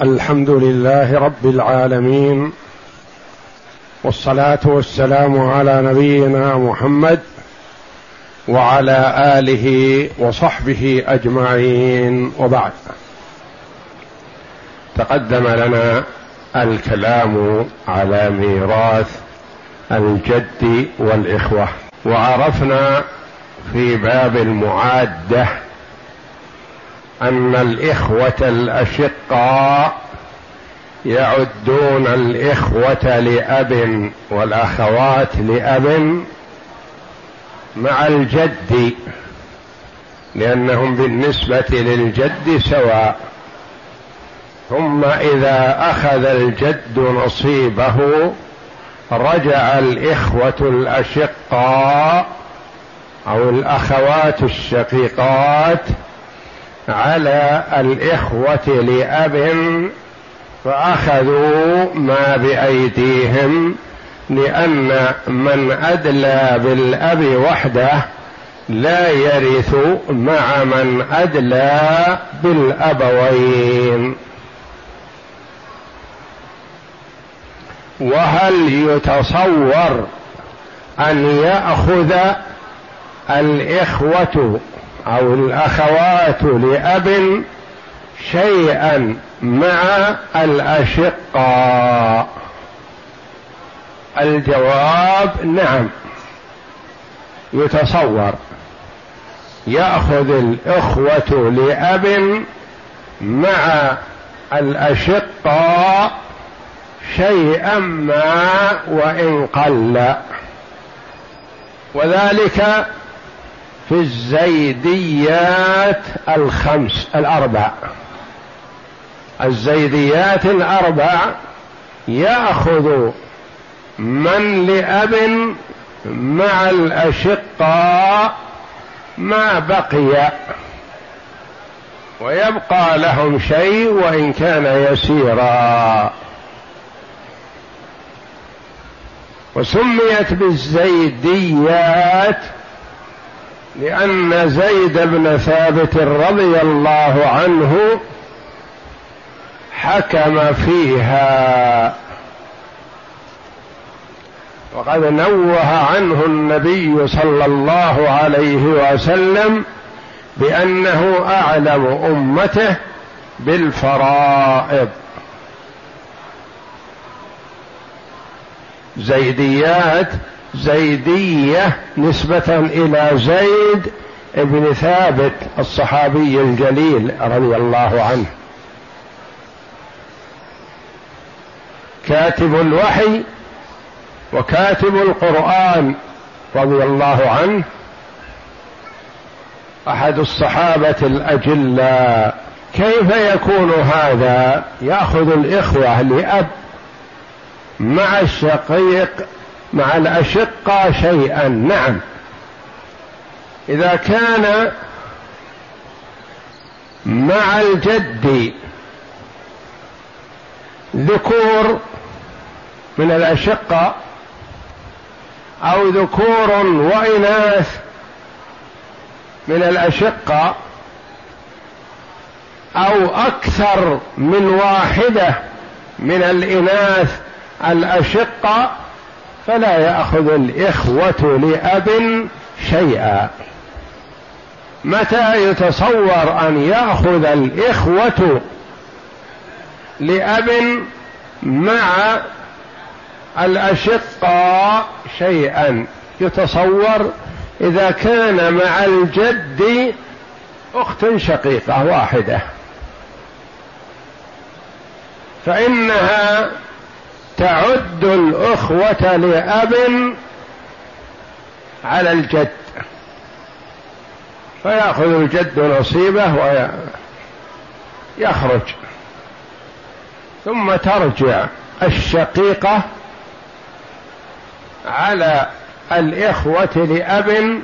الحمد لله رب العالمين والصلاة والسلام على نبينا محمد وعلى آله وصحبه أجمعين وبعد. تقدم لنا الكلام على ميراث الجد والإخوة وعرفنا في باب المعادة أن الإخوة الأشقاء يعدون الإخوة لأب والأخوات لأب مع الجد لأنهم بالنسبة للجد سواء. ثم إذا أخذ الجد نصيبه رجع الإخوة الأشقاء أو الأخوات الشقيقات على الإخوة لأب فأخذوا ما بأيديهم لأن من أدلى بالأب وحده لا يرث مع من أدلى بالأبوين. وهل يتصور أن يأخذ الإخوة أو الأخوات لأب شيئا مع الأشقاء. الجواب نعم. يتصور. يأخذ الإخوة لأب مع الأشقاء شيئا ما وإن قل. وذلك في الزيديات الخمس الأربع. الزيديات الأربع يأخذ من لأب مع الأشقاء ما بقي. ويبقى لهم شيء وإن كان يسيرا. وسميت بالزيديات لأن زيد بن ثابت رضي الله عنه حكم فيها. وقد نوه عنه النبي صلى الله عليه وسلم بأنه أعلم أمته بالفرائض. زيديات زيدية نسبة إلى زيد بن ثابت الصحابي الجليل رضي الله عنه. كاتب الوحي وكاتب القرآن رضي الله عنه. أحد الصحابة الأجلاء. كيف يكون هذا؟ يأخذ الإخوة لأب مع الشقيق مع الأشقة شيئا. نعم. إذا كان مع الجد ذكور من الأشقة أو ذكور وإناث من الأشقة أو أكثر من واحدة من الإناث الأشقة فلا يأخذ الإخوة لأب شيئا. متى يتصور أن يأخذ الإخوة لأب مع الأشقاء شيئا؟ يتصور إذا كان مع الجد أخت شقيقة واحدة. فإنها تعد الأخوة لأب على الجد. فيأخذ الجد نصيبه ويخرج. ثم ترجع الشقيقة على الإخوة لأب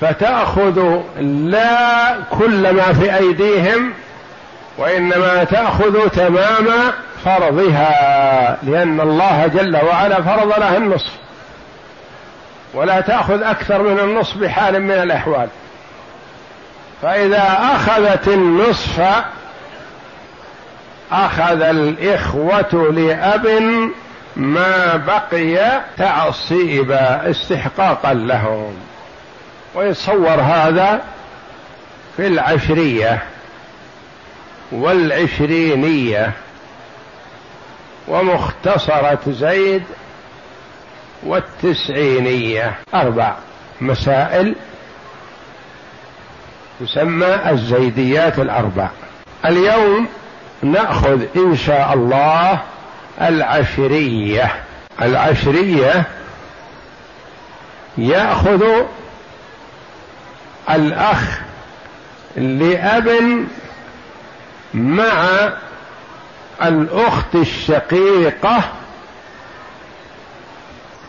فتأخذ لا كل ما في أيديهم وإنما تأخذ تمام فرضها لأن الله جل وعلا فرض لها النصف. ولا تأخذ أكثر من النصف بحال من الأحوال. فإذا أخذت النصف أخذ الإخوة لأب ما بقي تعصيبا استحقاقا لهم. ويتصور هذا في العشرية والعشرينية. ومختصرة زيد والتسعينية أربع مسائل تسمى الزيديات الأربع. اليوم نأخذ إن شاء الله العشرية. العشرية يأخذ الأخ لأب مع الأخت الشقيقة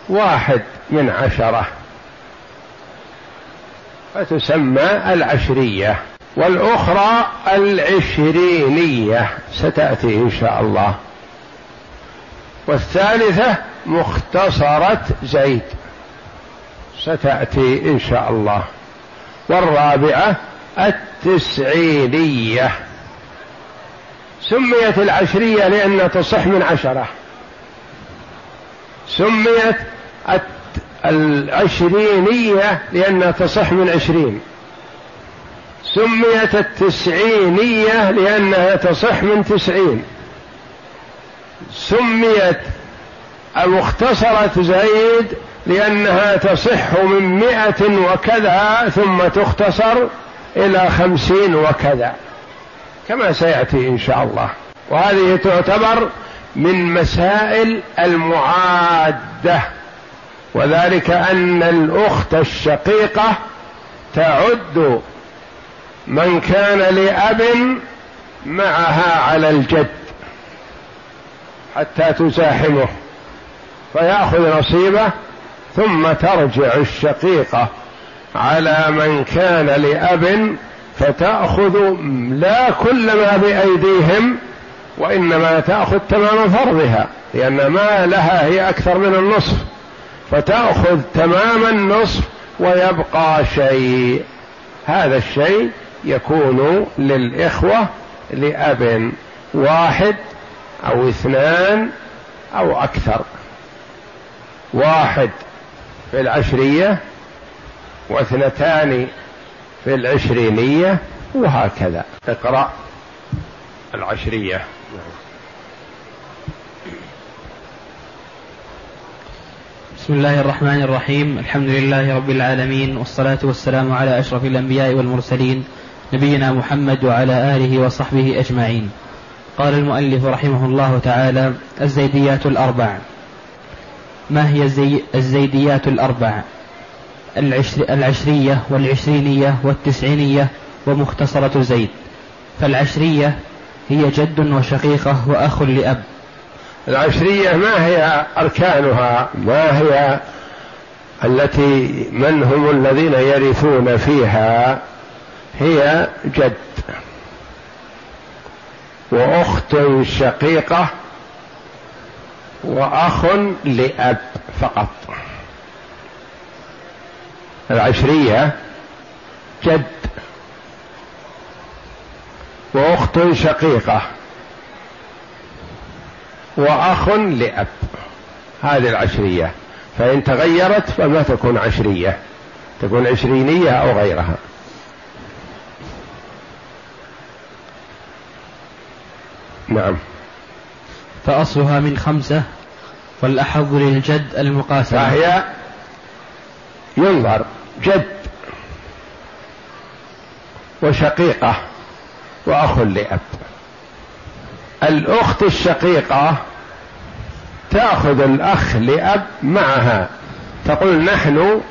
واحد من عشرة. فتسمى العشرية والأخرى العشرينية. ستأتي إن شاء الله. والثالثة مختصرة زيد. ستأتي إن شاء الله. والرابعة التسعينية. سميت العشرية لانها تصح من عشرة. سميت العشرينية لانها تصح من عشرين. سميت التسعينية لأنها تصح من تسعين. سميت المختصرة زيد لأنها تصح من مئة وكذا ثم تختصر إلى خمسين وكذا. كما سيأتي إن شاء الله. وهذه تعتبر من مسائل المعادة. وذلك أن الأخت الشقيقة تعد من كان لأب معها على الجد حتى تزاحمه فيأخذ نصيبه ثم ترجع الشقيقة على من كان لأب فتأخذ لا كل ما بأيديهم وإنما تأخذ تمام فرضها لأن ما لها هي أكثر من النصف. فتأخذ تمام النصف ويبقى شيء. هذا الشيء يكون للإخوة لأب واحد أو اثنان أو أكثر. واحد في العشرية واثنتان في العشرينية وهكذا. اقرأ. العشرية. بسم الله الرحمن الرحيم. الحمد لله رب العالمين والصلاة والسلام على أشرف الأنبياء والمرسلين نبينا محمد وعلى آله وصحبه أجمعين. قال المؤلف رحمه الله تعالى الزيديات الأربع. ما هي الزي الزيديات الأربع؟ العشر العشرية والعشرينية والتسعينية ومختصرة زيد. فالعشرية هي جد وشقيقة وأخ لأب. العشرية ما هي أركانها؟ ما هي التي من هم الذين يرثون فيها؟ هي جد. وأخت شقيقة وأخ لأب فقط. العشرية جد وأخت شقيقة وأخ لأب. هذه العشرية. فإن تغيرت فما تكون عشرية. تكون عشرينية أو غيرها. نعم. فأصلها من خمسة والأحظ للجد المقاسمة فهي ينظر. جد وشقيقة وأخ لأب. الأخت الشقيقة تأخذ الأخ لأب معها. تقول نحن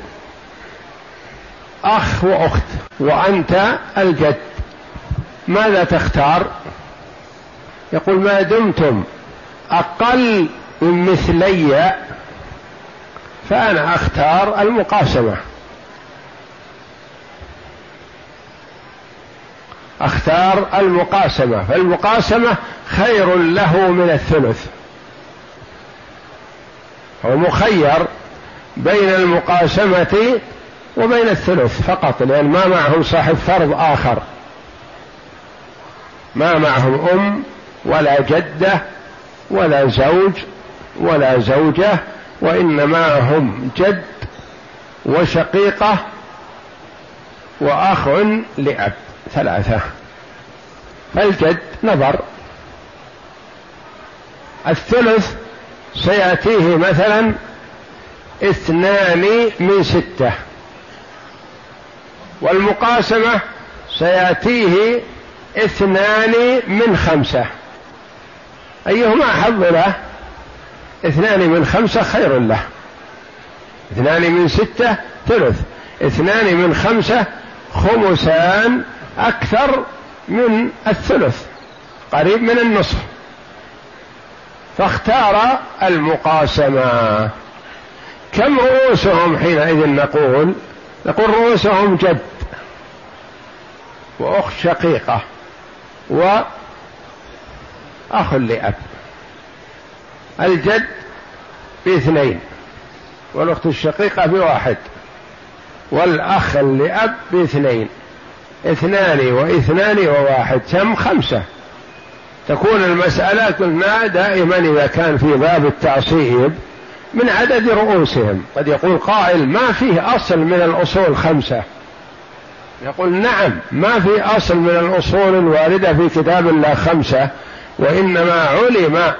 أخ وأخت وأنت الجد. ماذا تختار؟ يقول ما دمتم أقل من مثلي فأنا أختار المقاسمة. أختار المقاسمة فالمقاسمة خير له من الثلث. هو مخير بين المقاسمة وبين الثلث فقط لأن ما معهم صاحب فرض آخر. ما معهم أم ولا جدة ولا زوج ولا زوجة وإنما هم جد وشقيقة وأخ لأب. ثلاثة. فالجد نظر. الثلث سيأتيه مثلا اثنان من ستة. والمقاسمة سيأتيه اثنان من خمسة. أيهما أحب له؟ اثنان من خمسة خير له. اثنان من ستة ثلث. اثنان من خمسة خمسان أكثر من الثلث قريب من النصف. فاختار المقاسمة. كم رؤوسهم حينئذ نقول؟ نقول رؤوسهم جد وأخت شقيقة واخ لأب. الجد باثنين والأخت الشقيقة بواحد والأخ لأب باثنين. اثنان واثنان وواحد كم؟ خمسة. تكون المسألة قلنا دائما إذا كان في باب التعصيب من عدد رؤوسهم. قد يقول قائل ما فيه أصل من الأصول خمسة. يقول نعم ما في أصل من الأصول الواردة في كتاب الله خمسة وإنما علم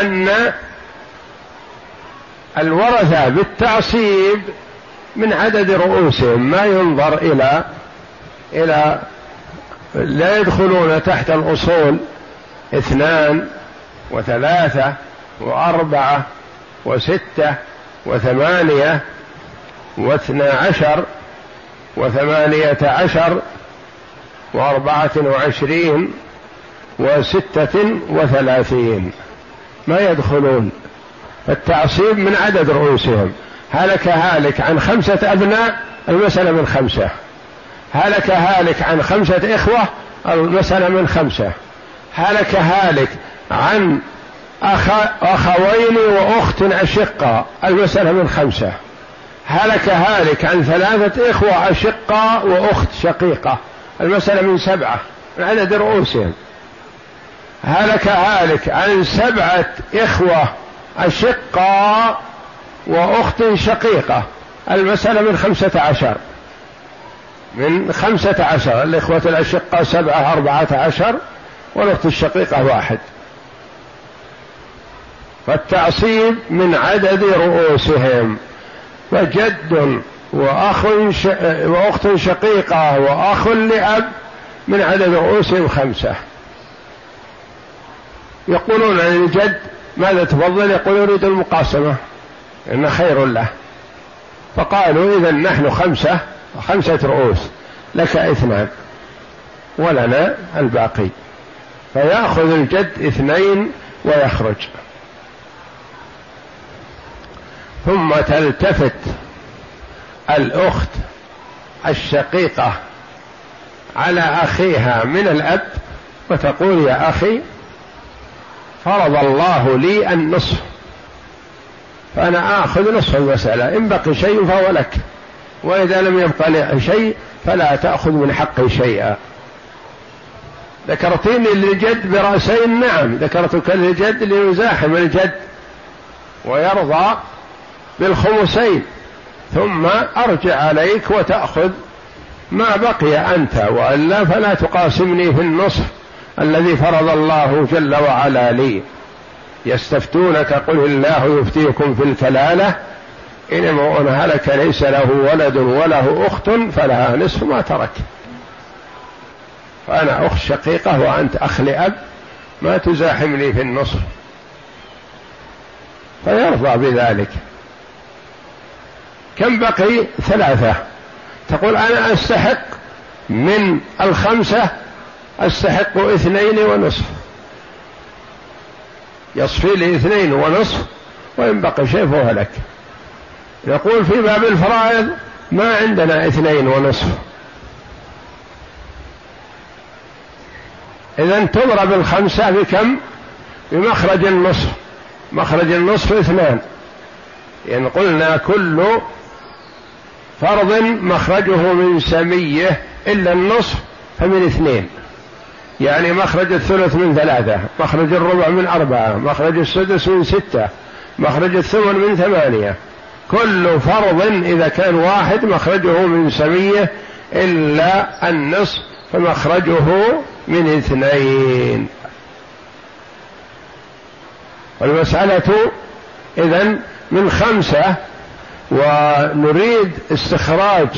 أن الورثة بالتعصيب من عدد رؤوسهم. ما ينظر إلى إلى لا يدخلون تحت الأصول اثنان وثلاثة وأربعة وستة وثمانية واثنا عشر وثمانية عشر وأربعة وعشرين وستة وثلاثين ما يدخلون التعصيب من عدد رؤوسهم هلك هالك عن خمسة أبناء المسألة من خمسة هلك هالك عن خمسة إخوة المسألة من خمسة. هلك هالك عن أخ أخوين وأخت أشقة المسألة من خمسة. هلك هالك عن ثلاثة إخوة أشقة وأخت شقيقة المسألة من سبعة. من عدد رؤوسهم هلك هالك عن سبعة إخوة أشقة وأخت شقيقة المسألة من خمسة عشر. من خمسة عشر. الإخوة الأشقة سبعة أربعة عشر والأخت الشقيقة واحد. فالتعصيب من عدد رؤوسهم. فجد وأخ. وأخت شقيقة وأخ لأب من عدد رؤوسهم خمسة. يقولون عن الجد ماذا تفضل؟ يقول يريد المقاسمة إن خير له. فقالوا إذا نحن خمسة. خمسة رؤوس لك اثنان ولنا الباقي. فيأخذ الجد اثنين ويخرج. ثم تلتفت الأخت الشقيقة على أخيها من الأب وتقول يا أخي فرض الله لي النصف فأنا آخذ نصف المسألة إن بقي شيء فهو لك. وإذا لم يبقى شيء فلا تأخذ من حقي شيئا. ذكرتني للجد برأسين نعم. ذكرتك للجد ليزاحم الجد ويرضى بالخمسين. ثم أرجع عليك وتأخذ ما بقي أنت وإلا فلا تقاسمني في النصف الذي فرض الله جل وعلا لي. يستفتونك قل الله يفتيكم في الكلالة إن امرؤ هلك ليس له ولد وله أخت فلها نصف ما ترك. فأنا أخت شقيقة وأنت أخ لأب ما تزاحمني في النصف. فيرضى بذلك. كم بقي؟ ثلاثة. تقول أنا أستحق من الخمسة أستحق اثنين ونصف. يصفي لي اثنين ونصف وإن بقي شيء فهو لك يقول في باب الفرائض ما عندنا اثنين ونصف. إذا تضرب الخمسة بكم؟ بمخرج النصف. مخرج النصف اثنان. يعني قلنا كل فرض مخرجه من سمية إلا النصف فمن اثنين. يعني مخرج الثلث من ثلاثة مخرج الربع من أربعة مخرج السدس من ستة مخرج الثمن من ثمانية. كل فرض إذا كان واحد مخرجه من سمية إلا النصف فمخرجه من اثنين. والمسألة إذن من خمسة ونريد استخراج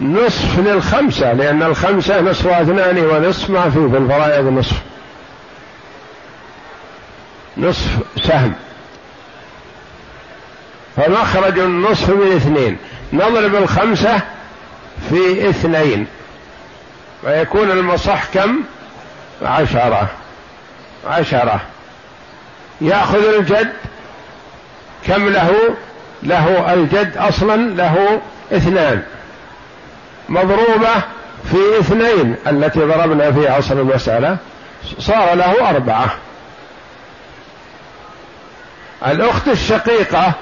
نصف للخمسة لأن الخمسة نصف اثنان ونصف ما في في الفرائض نصف. نصف سهم. فمخرج النصف من اثنين نضرب الخمسة في اثنين. ويكون المصح كم؟ عشرة. عشرة. يأخذ الجد كم له؟ له الجد أصلا له اثنان. مضروبة في اثنين التي ضربنا في أصل المسألة صار له أربعة. الأخت الشقيقة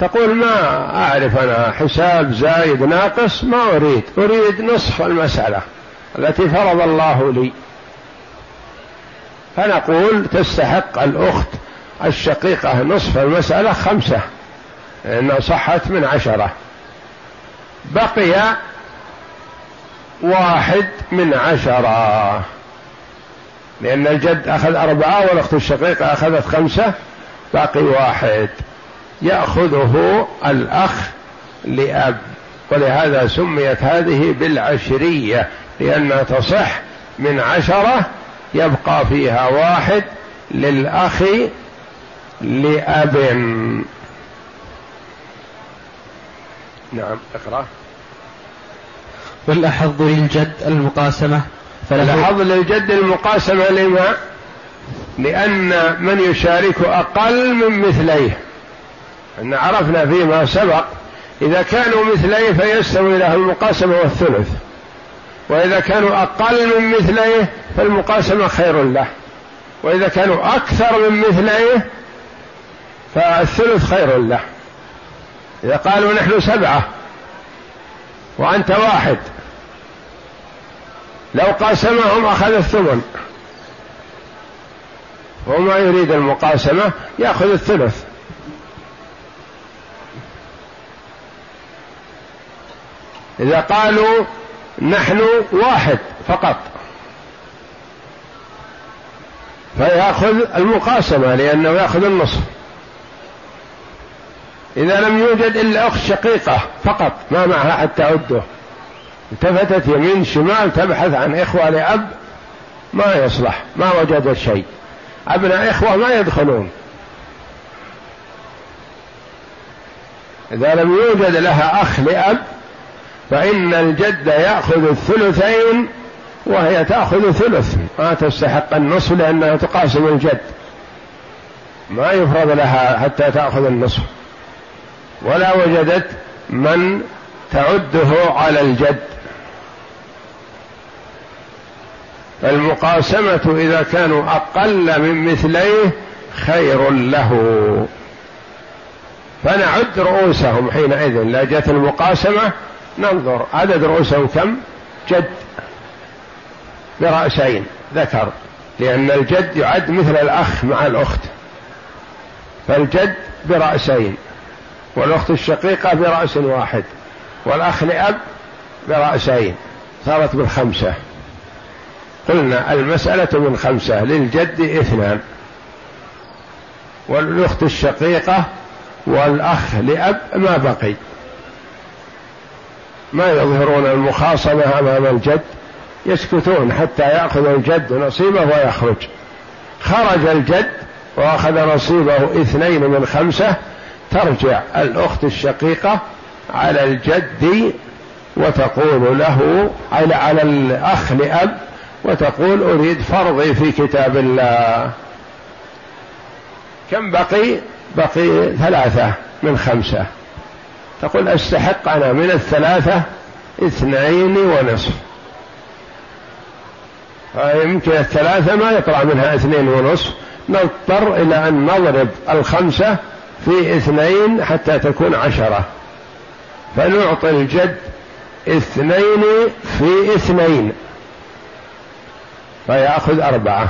تقول ما أعرف أنا حساب زايد ناقص ما أريد أريد نصف المسألة التي فرض الله لي. فنقول تستحق الأخت الشقيقة نصف المسألة خمسة لأنها صحت من عشرة. بقي واحد من عشرة لأن الجد أخذ أربعة والأخت الشقيقة أخذت خمسة باقي واحد. يأخذه الأخ لأب. ولهذا سميت هذه بالعشرية لانها تصح من عشرة يبقى فيها واحد للأخ لأب. نعم اقرأ. والأحظ للجد المقاسمة. فالأحظ للجد المقاسمة لما؟ لأن من يشارك أقل من مثليه. أن عرفنا فيما سبق إذا كانوا مثليه فيستوي له المقاسمة والثلث. وإذا كانوا أقل من مثليه فالمقاسمة خير له. وإذا كانوا أكثر من مثليه فالثلث خير له. إذا قالوا نحن سبعة وأنت واحد لو قاسمهم أخذ الثمن. وما يريد المقاسمة يأخذ الثلث. إذا قالوا نحن واحد فقط. فيأخذ المقاسمة لأنه يأخذ النصف. إذا لم يوجد إلا أخت شقيقة فقط ما معها حتى تعده التفتت يمين شمال تبحث عن إخوة لأب ما يصلح ما وجدت شيء. أبناء إخوة ما يدخلون. إذا لم يوجد لها أخ لأب فإن الجد يأخذ الثلثين وهي تأخذ ثلث. ما تستحق النصف لأنها تقاسم الجد. ما يفرض لها حتى تأخذ النصف. ولا وجدت من تعده على الجد. فالمقاسمة إذا كانوا أقل من مثليه خير له. فنعد رؤوسهم حينئذ. لا جت المقاسمة ننظر عدد رؤوسهم كم؟ جد برأسين ذكر لأن الجد يعد مثل الأخ مع الأخت. فالجد برأسين والأخت الشقيقة برأس واحد والأخ لأب برأسين صارت بالخمسة. قلنا المسألة من خمسة للجد اثنان والأخت الشقيقة والأخ لأب ما بقي. ما يظهرون المخاصمة أمام الجد يسكتون حتى يأخذ الجد نصيبه ويخرج. خرج الجد وأخذ نصيبه اثنين من خمسة ترجع الأخت الشقيقة على الجد وتقول له على على الأخ لأب وتقول أريد فرضي في كتاب الله. كم بقي؟ بقي ثلاثة من خمسة. تقول أستحق أنا من الثلاثة اثنين ونصف. فيمكن الثلاثة ما يطلع منها اثنين ونصف. نضطر إلى أن نضرب الخمسة في اثنين حتى تكون عشرة. فنعطي الجد اثنين في اثنين. فيأخذ أربعة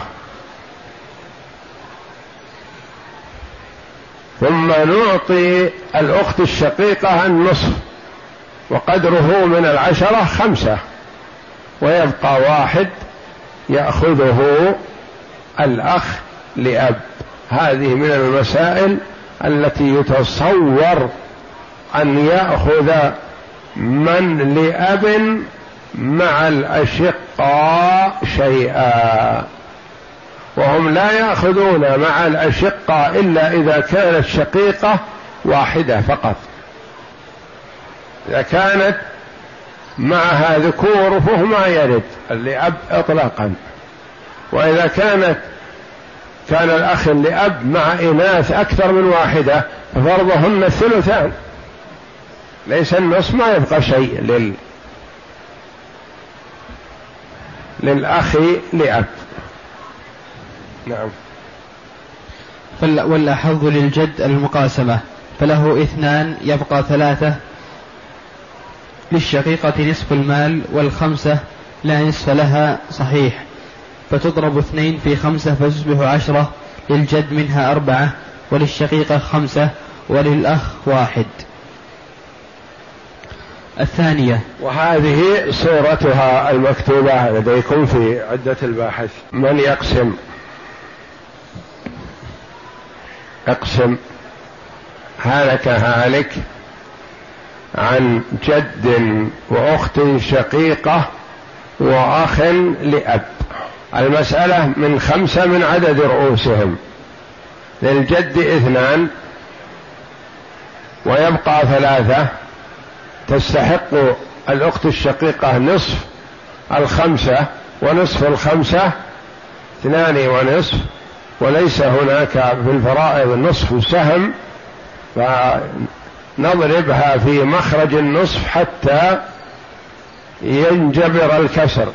ثم نعطي الأخت الشقيقة النصف وقدره من العشرة خمسة ويبقى واحد يأخذه الأخ لأب. هذه من المسائل التي يتصور أن يأخذ من لأب مع الأشقاء شيئا. وهم لا يأخذون مع الأشقاء إلا إذا كانت شقيقة واحدة فقط. إذا كانت معها ذكور فهو ما يرد لأب إطلاقا. وإذا كانت كان الأخ لأب مع إناث أكثر من واحدة ففرضهن الثلثان. ليس النصف ما يبقى شيء لل للأخ لأب. نعم. والأحظ للجد المقاسمة. فله اثنان يبقى ثلاثة. للشقيقة نصف المال والخمسة لا نصف لها صحيح. فتضرب اثنين في خمسة فتصبح عشرة. للجد منها أربعة وللشقيقة خمسة وللأخ واحد. الثانية. وهذه صورتها المكتوبة لديكم في عدة الباحث. من يقسم؟ أقسم هلك هالك عن جد وأخت شقيقة وأخ لأب. المسألة من خمسة من عدد رؤوسهم. للجد اثنان ويبقى ثلاثة. تستحق الأخت الشقيقة نصف الخمسة ونصف الخمسة اثنان ونصف. وليس هناك في الفرائض نصف سهم فنضربها في مخرج النصف حتى ينجبر الكسر.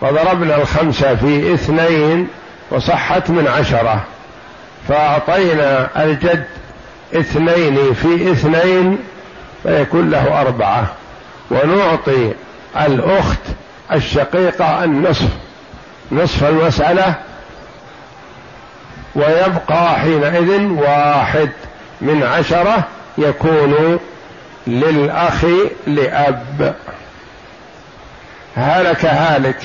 فضربنا الخمسة في اثنين وصحت من عشرة. فأعطينا الجد اثنين في اثنين فيكون له أربعة. ونعطي الأخت الشقيقة النصف. نصف المسألة ويبقى حينئذ واحد من عشرة يكون للأخ لأب. هلك هالك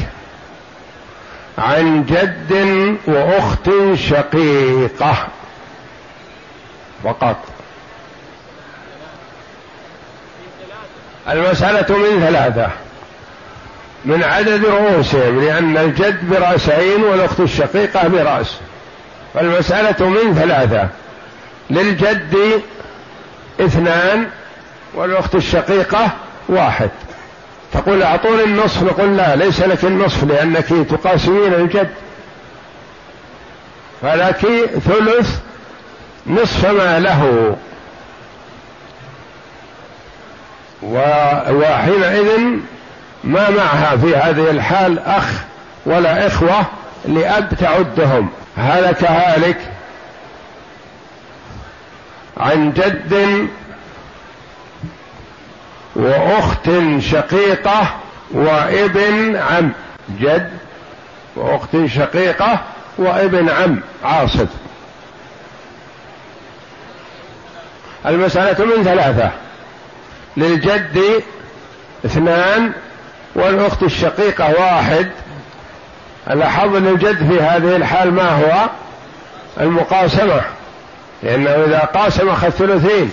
عن جد وأخت شقيقة فقط. المسألة من ثلاثة. من عدد رؤوسهم لأن الجد برأسين والأخت الشقيقة برأس. فالمسألة من ثلاثة للجد اثنان والأخت الشقيقة واحد. تقول أعطوني النصف نقول لا ليس لك النصف لأنك تقاسمين الجد. فلك ثلث نصف ما له. وحينئذ ما معها في هذه الحال أخ ولا إخوة لأب تعدهم. هلك هالك عن جد وأخت شقيقة وابن عم. جد وأخت شقيقة وابن عم عاصف. المسألة من ثلاثة. للجد اثنان والأخت الشقيقة واحد. الأحظ للجد في هذه الحال ما هو؟ المقاسمة. لأنه إذا قاسم أخذ ثلثين.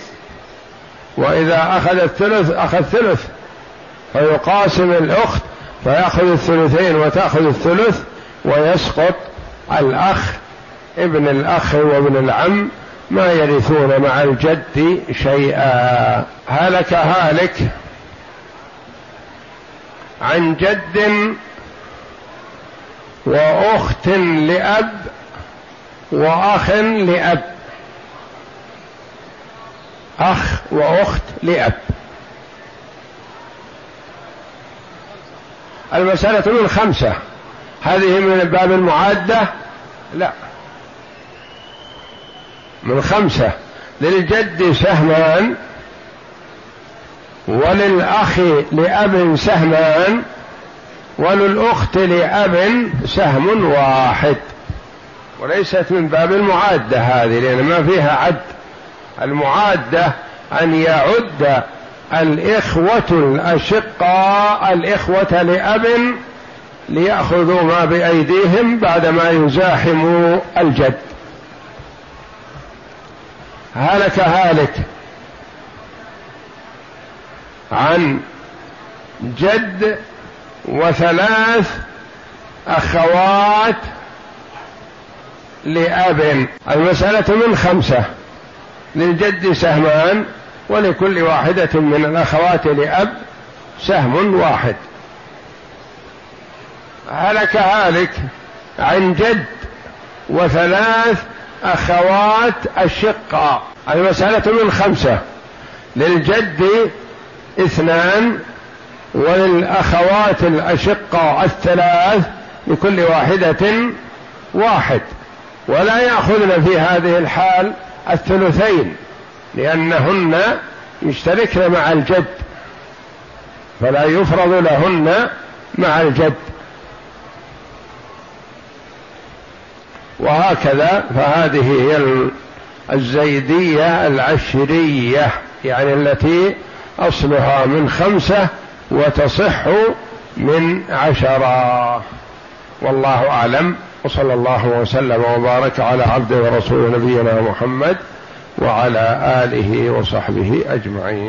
وإذا أخذ الثلث أخذ ثلث. فيقاسم الأخت فيأخذ الثلثين وتأخذ الثلث ويسقط الأخ. ابن الأخ وابن العم ما يرثون مع الجد شيئا. هلك هالك عن جد وأخت لأب وأخ لأب. أخ وأخت لأب. المسألة من خمسه هذه من الباب المعادة؟ لا. من خمسة. للجد سهمان وللأخ لأب سهمان وللأخت لأب سهم واحد. وليست من باب المعادة هذه لأن ما فيها عد. المعادة أن يعد الإخوة الأشقاء الإخوة لأب ليأخذوا ما بأيديهم بعدما يزاحموا الجد. هلك هالك عن جد وثلاث أخوات لأب. المسألة من خمسة للجد سهمان ولكل واحدة من الأخوات لأب سهم واحد. هلك هالك عن جد وثلاث أخوات الشقة. المسألة من خمسة للجد اثنان وللأخوات الأشقة الثلاث لكل واحدة واحد. ولا يأخذن في هذه الحال الثلثين لأنهن يشتركن مع الجد فلا يفرض لهن مع الجد. وهكذا فهذه هي الزيدية العشرية يعني التي أصلها من خمسة وتصح من عشرة. والله أعلم. وصلى الله وسلم وبارك على عبده ورسوله نبينا محمد وعلى آله وصحبه أجمعين.